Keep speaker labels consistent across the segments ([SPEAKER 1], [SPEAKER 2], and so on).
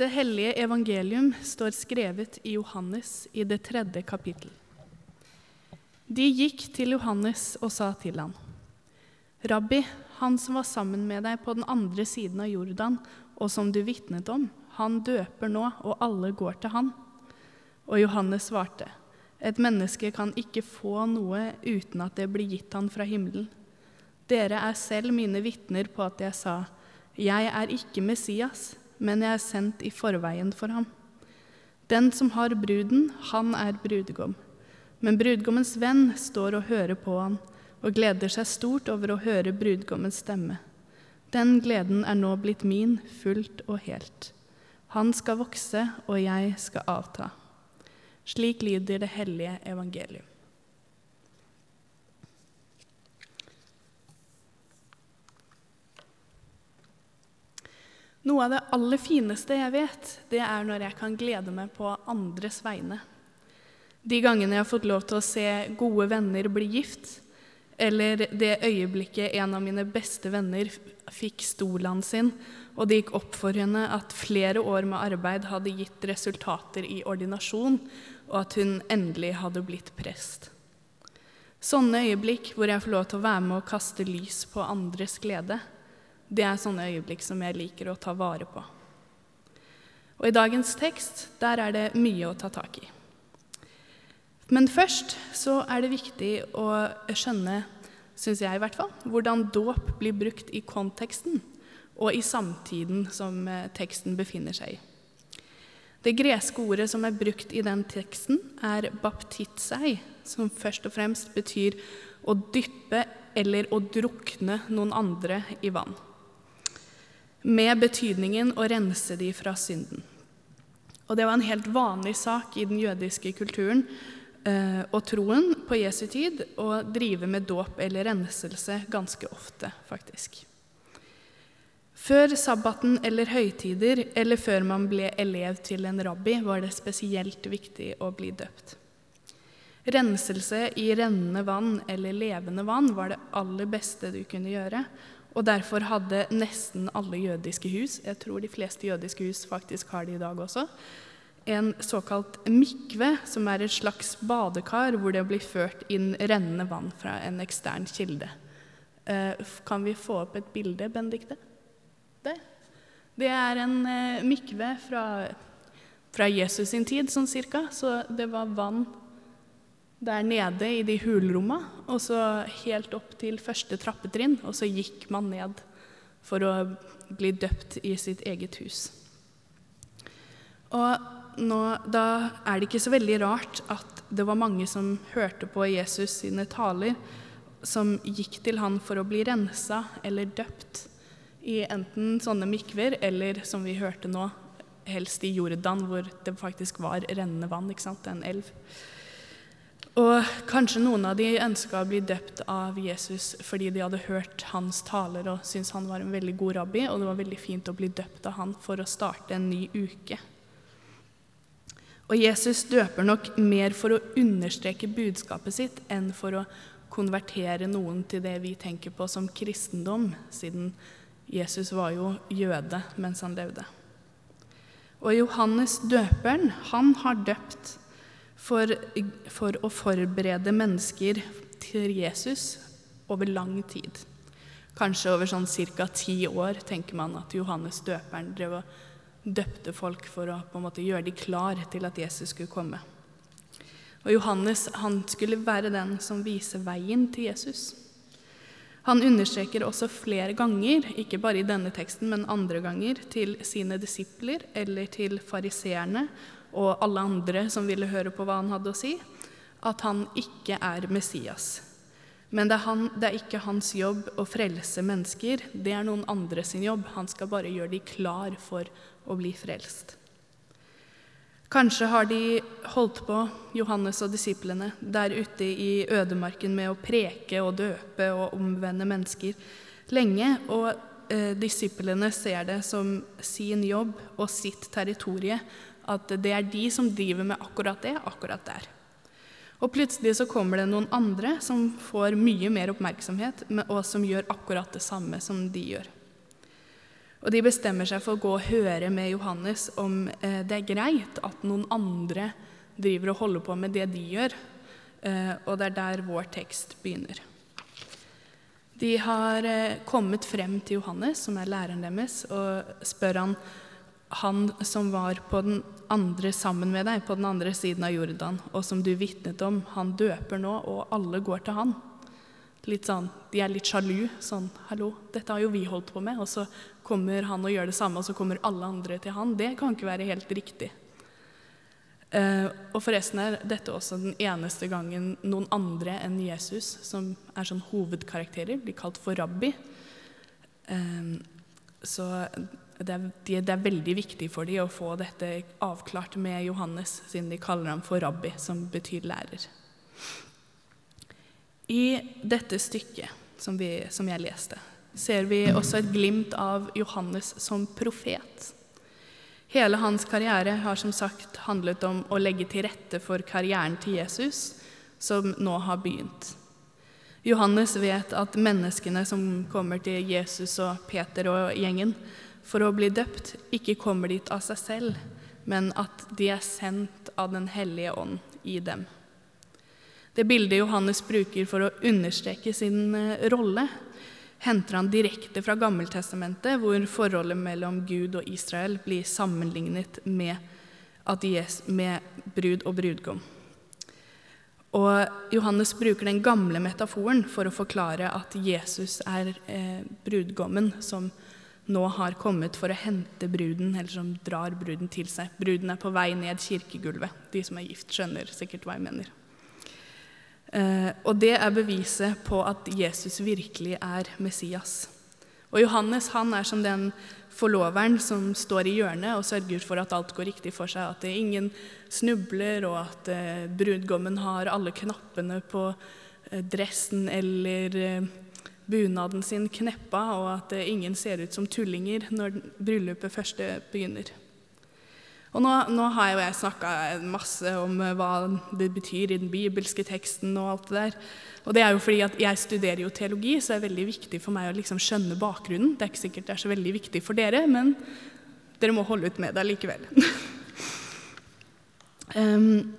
[SPEAKER 1] Dette hellige evangelium står skrevet i Johannes i det tredje kapittel. De gikk til Johannes og sa til ham, Rabbi, han som var sammen med deg på den andre siden av Jordan, og som du vitnet om, han døper nå, og alle går til han. Og Johannes svarte, et menneske kan ikke få noe uten at det blir gitt han fra himmelen. Dere er selv mine vitner på at jeg sa, jeg er ikke Messias, men jeg er sendt i forveien for ham. Den som har bruden, han er brudgom. Men brudgommens venn står og hører på han og gleder seg stort over å høre brudgommens stemme. Den gleden er nå blitt min fullt og helt. Han skal vokse, og jeg skal avta. Slik lyder det hellige evangelium. Noe av det aller fineste jeg vet, det er når jeg kan glede meg på andres vegne. De gangene jeg har fått lov til å se gode venner bli gift, eller det øyeblikket en av mine beste venner fikk stolen sin, og det gikk opp for henne at flere år med arbeid hadde gitt resultater i ordinasjon, og at hun endelig hadde blitt prest. Sånne øyeblikk hvor jeg får lov til å være med og kaste lys på andres glede, det er sånne øyeblikk som jeg liker å ta vare på. Og i dagens tekst, der er det mye å ta tak i. Men først så er det viktig å skjønne, syns jeg i hvert fall, hvordan dåp blir brukt i konteksten og i samtiden som eh, teksten befinner seg i. Det greske ordet som er brukt i den teksten, er baptitsei, som først og fremst betyr å dyppe eller å drukne noen andre i vann med betydningen å rense de fra synden. Og det var en helt vanlig sak i den jødiske kulturen eh, og troen på Jesu tid å drive med dåp eller renselse ganske ofte, faktisk. Før sabbaten eller høytider, eller før man ble elev til en rabbi, var det spesielt viktig å bli døpt. Renselse i rennende vann eller levende vann var det aller beste du kunne gjøre, og derfor hadde nesten alle jødiske hus, jeg tror de fleste jødiske hus faktisk har det i dag også, en såkalt mikve, som er et slags badekar hvor det blir ført inn rennende vann fra en ekstern kilde. Eh, kan vi få opp et bilde, Benedicte? Det. Det er en eh, mikve fra, fra Jesus sin tid, sånn cirka. Så det var vann der nede i de hulromma, og så helt opp til første trappetrinn, og så gikk man ned for å bli døpt i sitt eget hus. Og nå, da er det ikke så veldig rart at det var mange som hørte på Jesus sine taler, som gikk til han for å bli rensa eller døpt i enten sånne mikver eller, som vi hørte nå, helst i Jordan, hvor det faktisk var rennende vann, ikke sant, en elv. Og kanskje noen av de ønska å bli døpt av Jesus fordi de hadde hørt hans taler og syntes han var en veldig god rabbi, og det var veldig fint å bli døpt av han for å starte en ny uke. Og Jesus døper nok mer for å understreke budskapet sitt enn for å konvertere noen til det vi tenker på som kristendom, siden Jesus var jo jøde mens han levde. Og Johannes døperen, han har døpt for, for å forberede mennesker til Jesus over lang tid. Kanskje over sånn ca. ti år tenker man at Johannes døperen drev og døpte folk for å på en måte gjøre de klar til at Jesus skulle komme. Og Johannes han skulle være den som viser veien til Jesus. Han understreker også flere ganger, ikke bare i denne teksten, men andre ganger, til sine disipler eller til fariseerne og alle andre som ville høre på hva han hadde å si, at han ikke er Messias. Men det er, han, det er, ikke hans jobb å frelse mennesker, det er noen andre sin jobb. Han skal bare gjøre de klar for å bli frelst. Kanskje har de holdt på, Johannes og disiplene, der ute i ødemarken med å preke og døpe og omvende mennesker lenge, og eh, disiplene ser det som sin jobb og sitt territorie at det er de som driver med akkurat det, akkurat der. Og plutselig så kommer det noen andre som får mye mer oppmerksomhet, og som gjør akkurat det samme som de gjør. Og de bestemmer seg for å gå og høre med Johannes om eh, det er greit at noen andre driver og holder på med det de gjør. Eh, og det er der vår tekst begynner. De har eh, kommet frem til Johannes, som er læreren deres, og spør han han som var på den andre sammen med deg, på den andre siden av Jordan, og som du vitnet om, han døper nå, og alle går til han. Litt sånn, De er litt sjalu. Sånn 'Hallo, dette har jo vi holdt på med.' Og så kommer han og gjør det samme, og så kommer alle andre til han. Det kan ikke være helt riktig. Uh, og forresten er dette også den eneste gangen noen andre enn Jesus, som er sånn hovedkarakterer, blir kalt for rabbi. Uh, så det er, det er, veldig viktig for dem å få dette avklart med Johannes, siden de kaller ham for rabbi, som betyr lærer. I dette stykket som, vi, som jeg leste, ser vi også et glimt av Johannes som profet. Hele hans karriere har som sagt handlet om å legge til rette for karrieren til Jesus, som nå har begynt. Johannes vet at menneskene som kommer til Jesus og Peter og gjengen for å bli døpt, ikke kommer dit av seg selv, men at de er sendt av Den hellige ånd i dem. Det bildet Johannes bruker for å understreke sin eh, rolle, henter han direkte fra Gammeltestamentet, hvor forholdet mellom Gud og Israel blir sammenlignet med, med brud og brudgom. Og Johannes bruker den gamle metaforen for å forklare at Jesus er eh, brudgommen som nå har kommet for å hente bruden, eller som drar bruden til seg. Bruden er på vei ned kirkegulvet. De som er gift, skjønner sikkert hva jeg mener. Eh, og det er beviset på at Jesus virkelig er Messias. Og Johannes han er som den forloveren som står i hjørnet og sørger for at alt går riktig for seg, at ingen snubler, og at eh, brudgommen har alle knappene på eh, dressen eller bunaden sin kneppa, og at ingen ser ut som tullinger når bryllupet først begynner. Og nå, nå har jo jeg snakka masse om eh, hva det betyr i den bibelske teksten. Og alt det der. Og det er jo fordi at jeg studerer jo teologi, så det er veldig viktig for meg å liksom skjønne bakgrunnen. Det er ikke sikkert det er så veldig viktig for dere, men dere må holde ut med det likevel. um,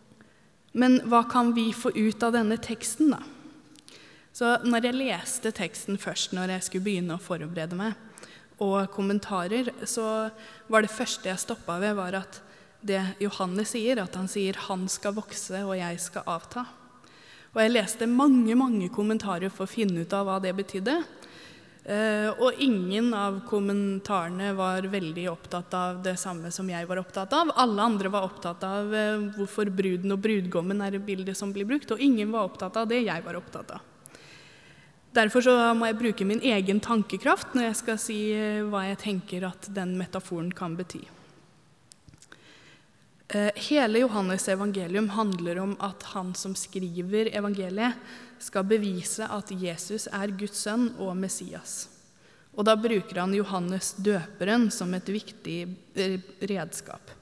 [SPEAKER 1] men hva kan vi få ut av denne teksten, da? Så når jeg leste teksten først når jeg skulle begynne å forberede meg, og kommentarer, så var det første jeg stoppa ved, var at det Johannes sier, at han sier 'han skal vokse, og jeg skal avta'. Og jeg leste mange, mange kommentarer for å finne ut av hva det betydde. Eh, og ingen av kommentarene var veldig opptatt av det samme som jeg var opptatt av. Alle andre var opptatt av eh, hvorfor bruden og brudgommen er bildet som blir brukt, og ingen var opptatt av det jeg var opptatt av. Derfor må jeg bruke min egen tankekraft når jeg skal si eh, hva jeg tenker at den metaforen kan bety. Eh, hele Johannes' evangelium handler om at han som skriver evangeliet, skal bevise at Jesus er Guds sønn og Messias. Og da bruker han Johannes døperen som et viktig eh, redskap.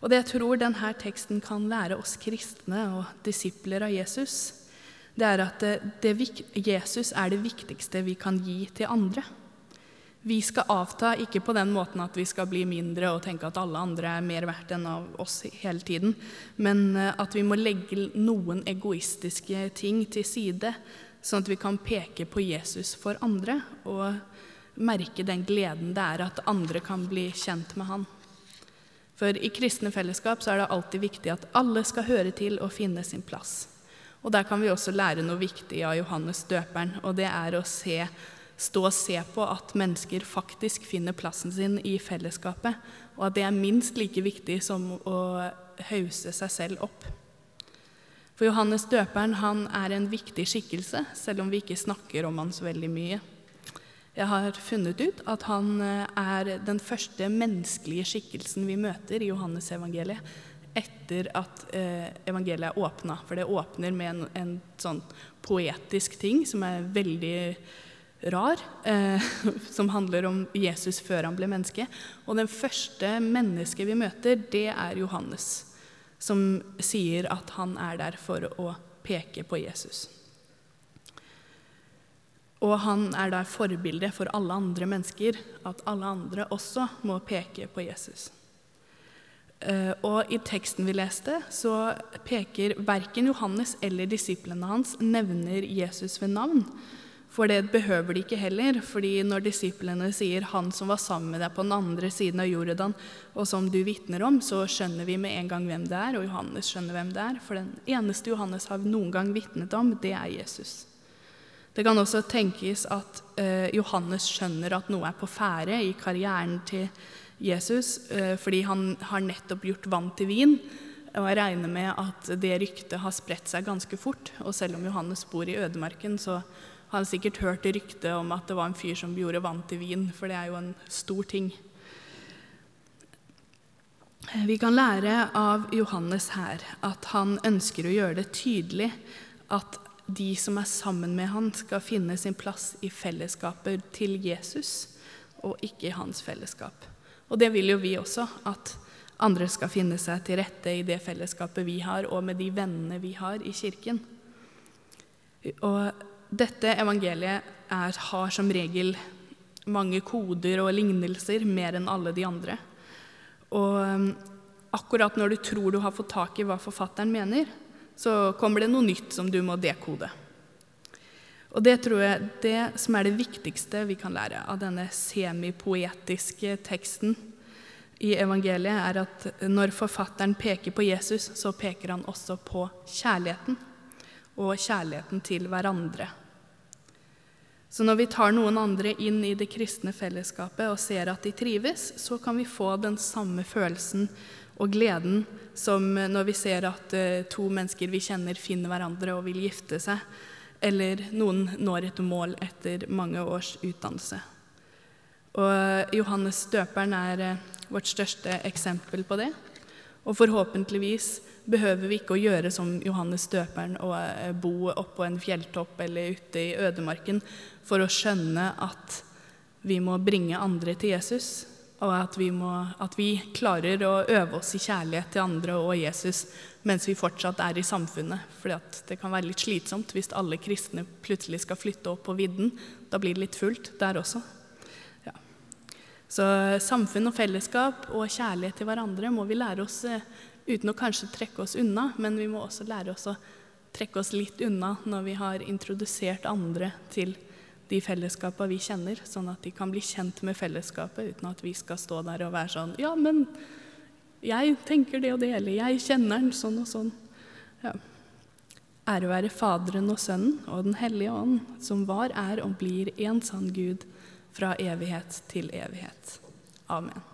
[SPEAKER 1] Og det jeg tror denne teksten kan lære oss kristne og disipler av Jesus, det er at det, det, Jesus er det viktigste vi kan gi til andre. Vi skal avta ikke på den måten at vi skal bli mindre og tenke at alle andre er mer verdt enn av oss hele tiden, men eh, at vi må legge noen egoistiske ting til side, sånn at vi kan peke på Jesus for andre og merke den gleden det er at andre kan bli kjent med han. For i kristne fellesskap så er det alltid viktig at alle skal høre til og finne sin plass. Og Der kan vi også lære noe viktig av Johannes døperen, og det er å se, stå og se på at mennesker faktisk finner plassen sin i fellesskapet, og at det er minst like viktig som å hause seg selv opp. For Johannes døperen han er en viktig skikkelse, selv om vi ikke snakker om han så veldig mye. Jeg har funnet ut at han eh, er den første menneskelige skikkelsen vi møter i Johannes evangeliet etter at eh, evangeliet er åpna. For det åpner med en, en, sånn poetisk ting som er veldig rar, eh, som handler om Jesus før han ble menneske. Og den første mennesket vi møter, det er Johannes, som sier at han er der for å peke på Jesus. Og han er da forbilde for alle andre mennesker, at alle andre også må peke på Jesus. Eh, og i teksten vi leste, så peker verken Johannes eller disiplene hans nevner Jesus ved navn. For det behøver de ikke heller, fordi når disiplene sier 'Han som var sammen med deg på den andre siden av Jordan', og som du vitner om, så skjønner vi med en gang hvem det er, og Johannes skjønner hvem det er. For den eneste Johannes har noen gang vitnet om, det er Jesus. Det kan også tenkes at eh, Johannes skjønner at noe er på ferde i karrieren til Jesus, eh, fordi han har nettopp gjort vann til vin. Og jeg regner med at det ryktet har spredt seg ganske fort. Og selv om Johannes bor i ødemarken, så har han sikkert hørt ryktet om at det var en fyr som gjorde vann til vin, for det er jo en stor ting. Vi kan lære av Johannes her at han ønsker å gjøre det tydelig at de som er sammen med han, skal finne sin plass i fellesskapet til Jesus, og ikke i hans fellesskap. Og det vil jo vi også, at andre skal finne seg til rette i det fellesskapet vi har, og med de vennene vi har i kirken. Og dette evangeliet er, har som regel mange koder og lignelser, mer enn alle de andre. Og um, akkurat når du tror du har fått tak i hva forfatteren mener, så kommer det noe nytt som du må dekode. Og det tror jeg det som er det viktigste vi kan lære av denne semipoetiske teksten i evangeliet, er at når forfatteren peker på Jesus, så peker han også på kjærligheten. Og kjærligheten til hverandre. Så når vi tar noen andre inn i det kristne fellesskapet og ser at de trives, så kan vi få den samme følelsen og gleden som når vi ser at eh, to mennesker vi kjenner, finner hverandre og vil gifte seg, eller noen når et mål etter mange års utdannelse. Og Johannes døperen er eh, vårt største eksempel på det. Og forhåpentligvis behøver vi ikke å gjøre som Johannes døperen og eh, bo oppå en fjelltopp eller ute i ødemarken for å skjønne at vi må bringe andre til Jesus, og at vi, må, at vi klarer å øve oss i kjærlighet til andre og Jesus mens vi fortsatt er i samfunnet. For det kan være litt slitsomt hvis alle kristne plutselig skal flytte opp på vidden. Da blir det litt fullt der også. Ja. Så samfunn og fellesskap og kjærlighet til hverandre må vi lære oss eh, uten å kanskje trekke oss unna, men vi må også lære oss å trekke oss litt unna når vi har introdusert andre til de fellesskapene vi kjenner, sånn at de kan bli kjent med fellesskapet uten at vi skal stå der og være sånn Ja, men jeg tenker det og det, eller jeg kjenner den sånn og sånn. Ja. Ære være Faderen og Sønnen og Den hellige ånd, som var, er og blir en sann Gud fra evighet til evighet. Amen.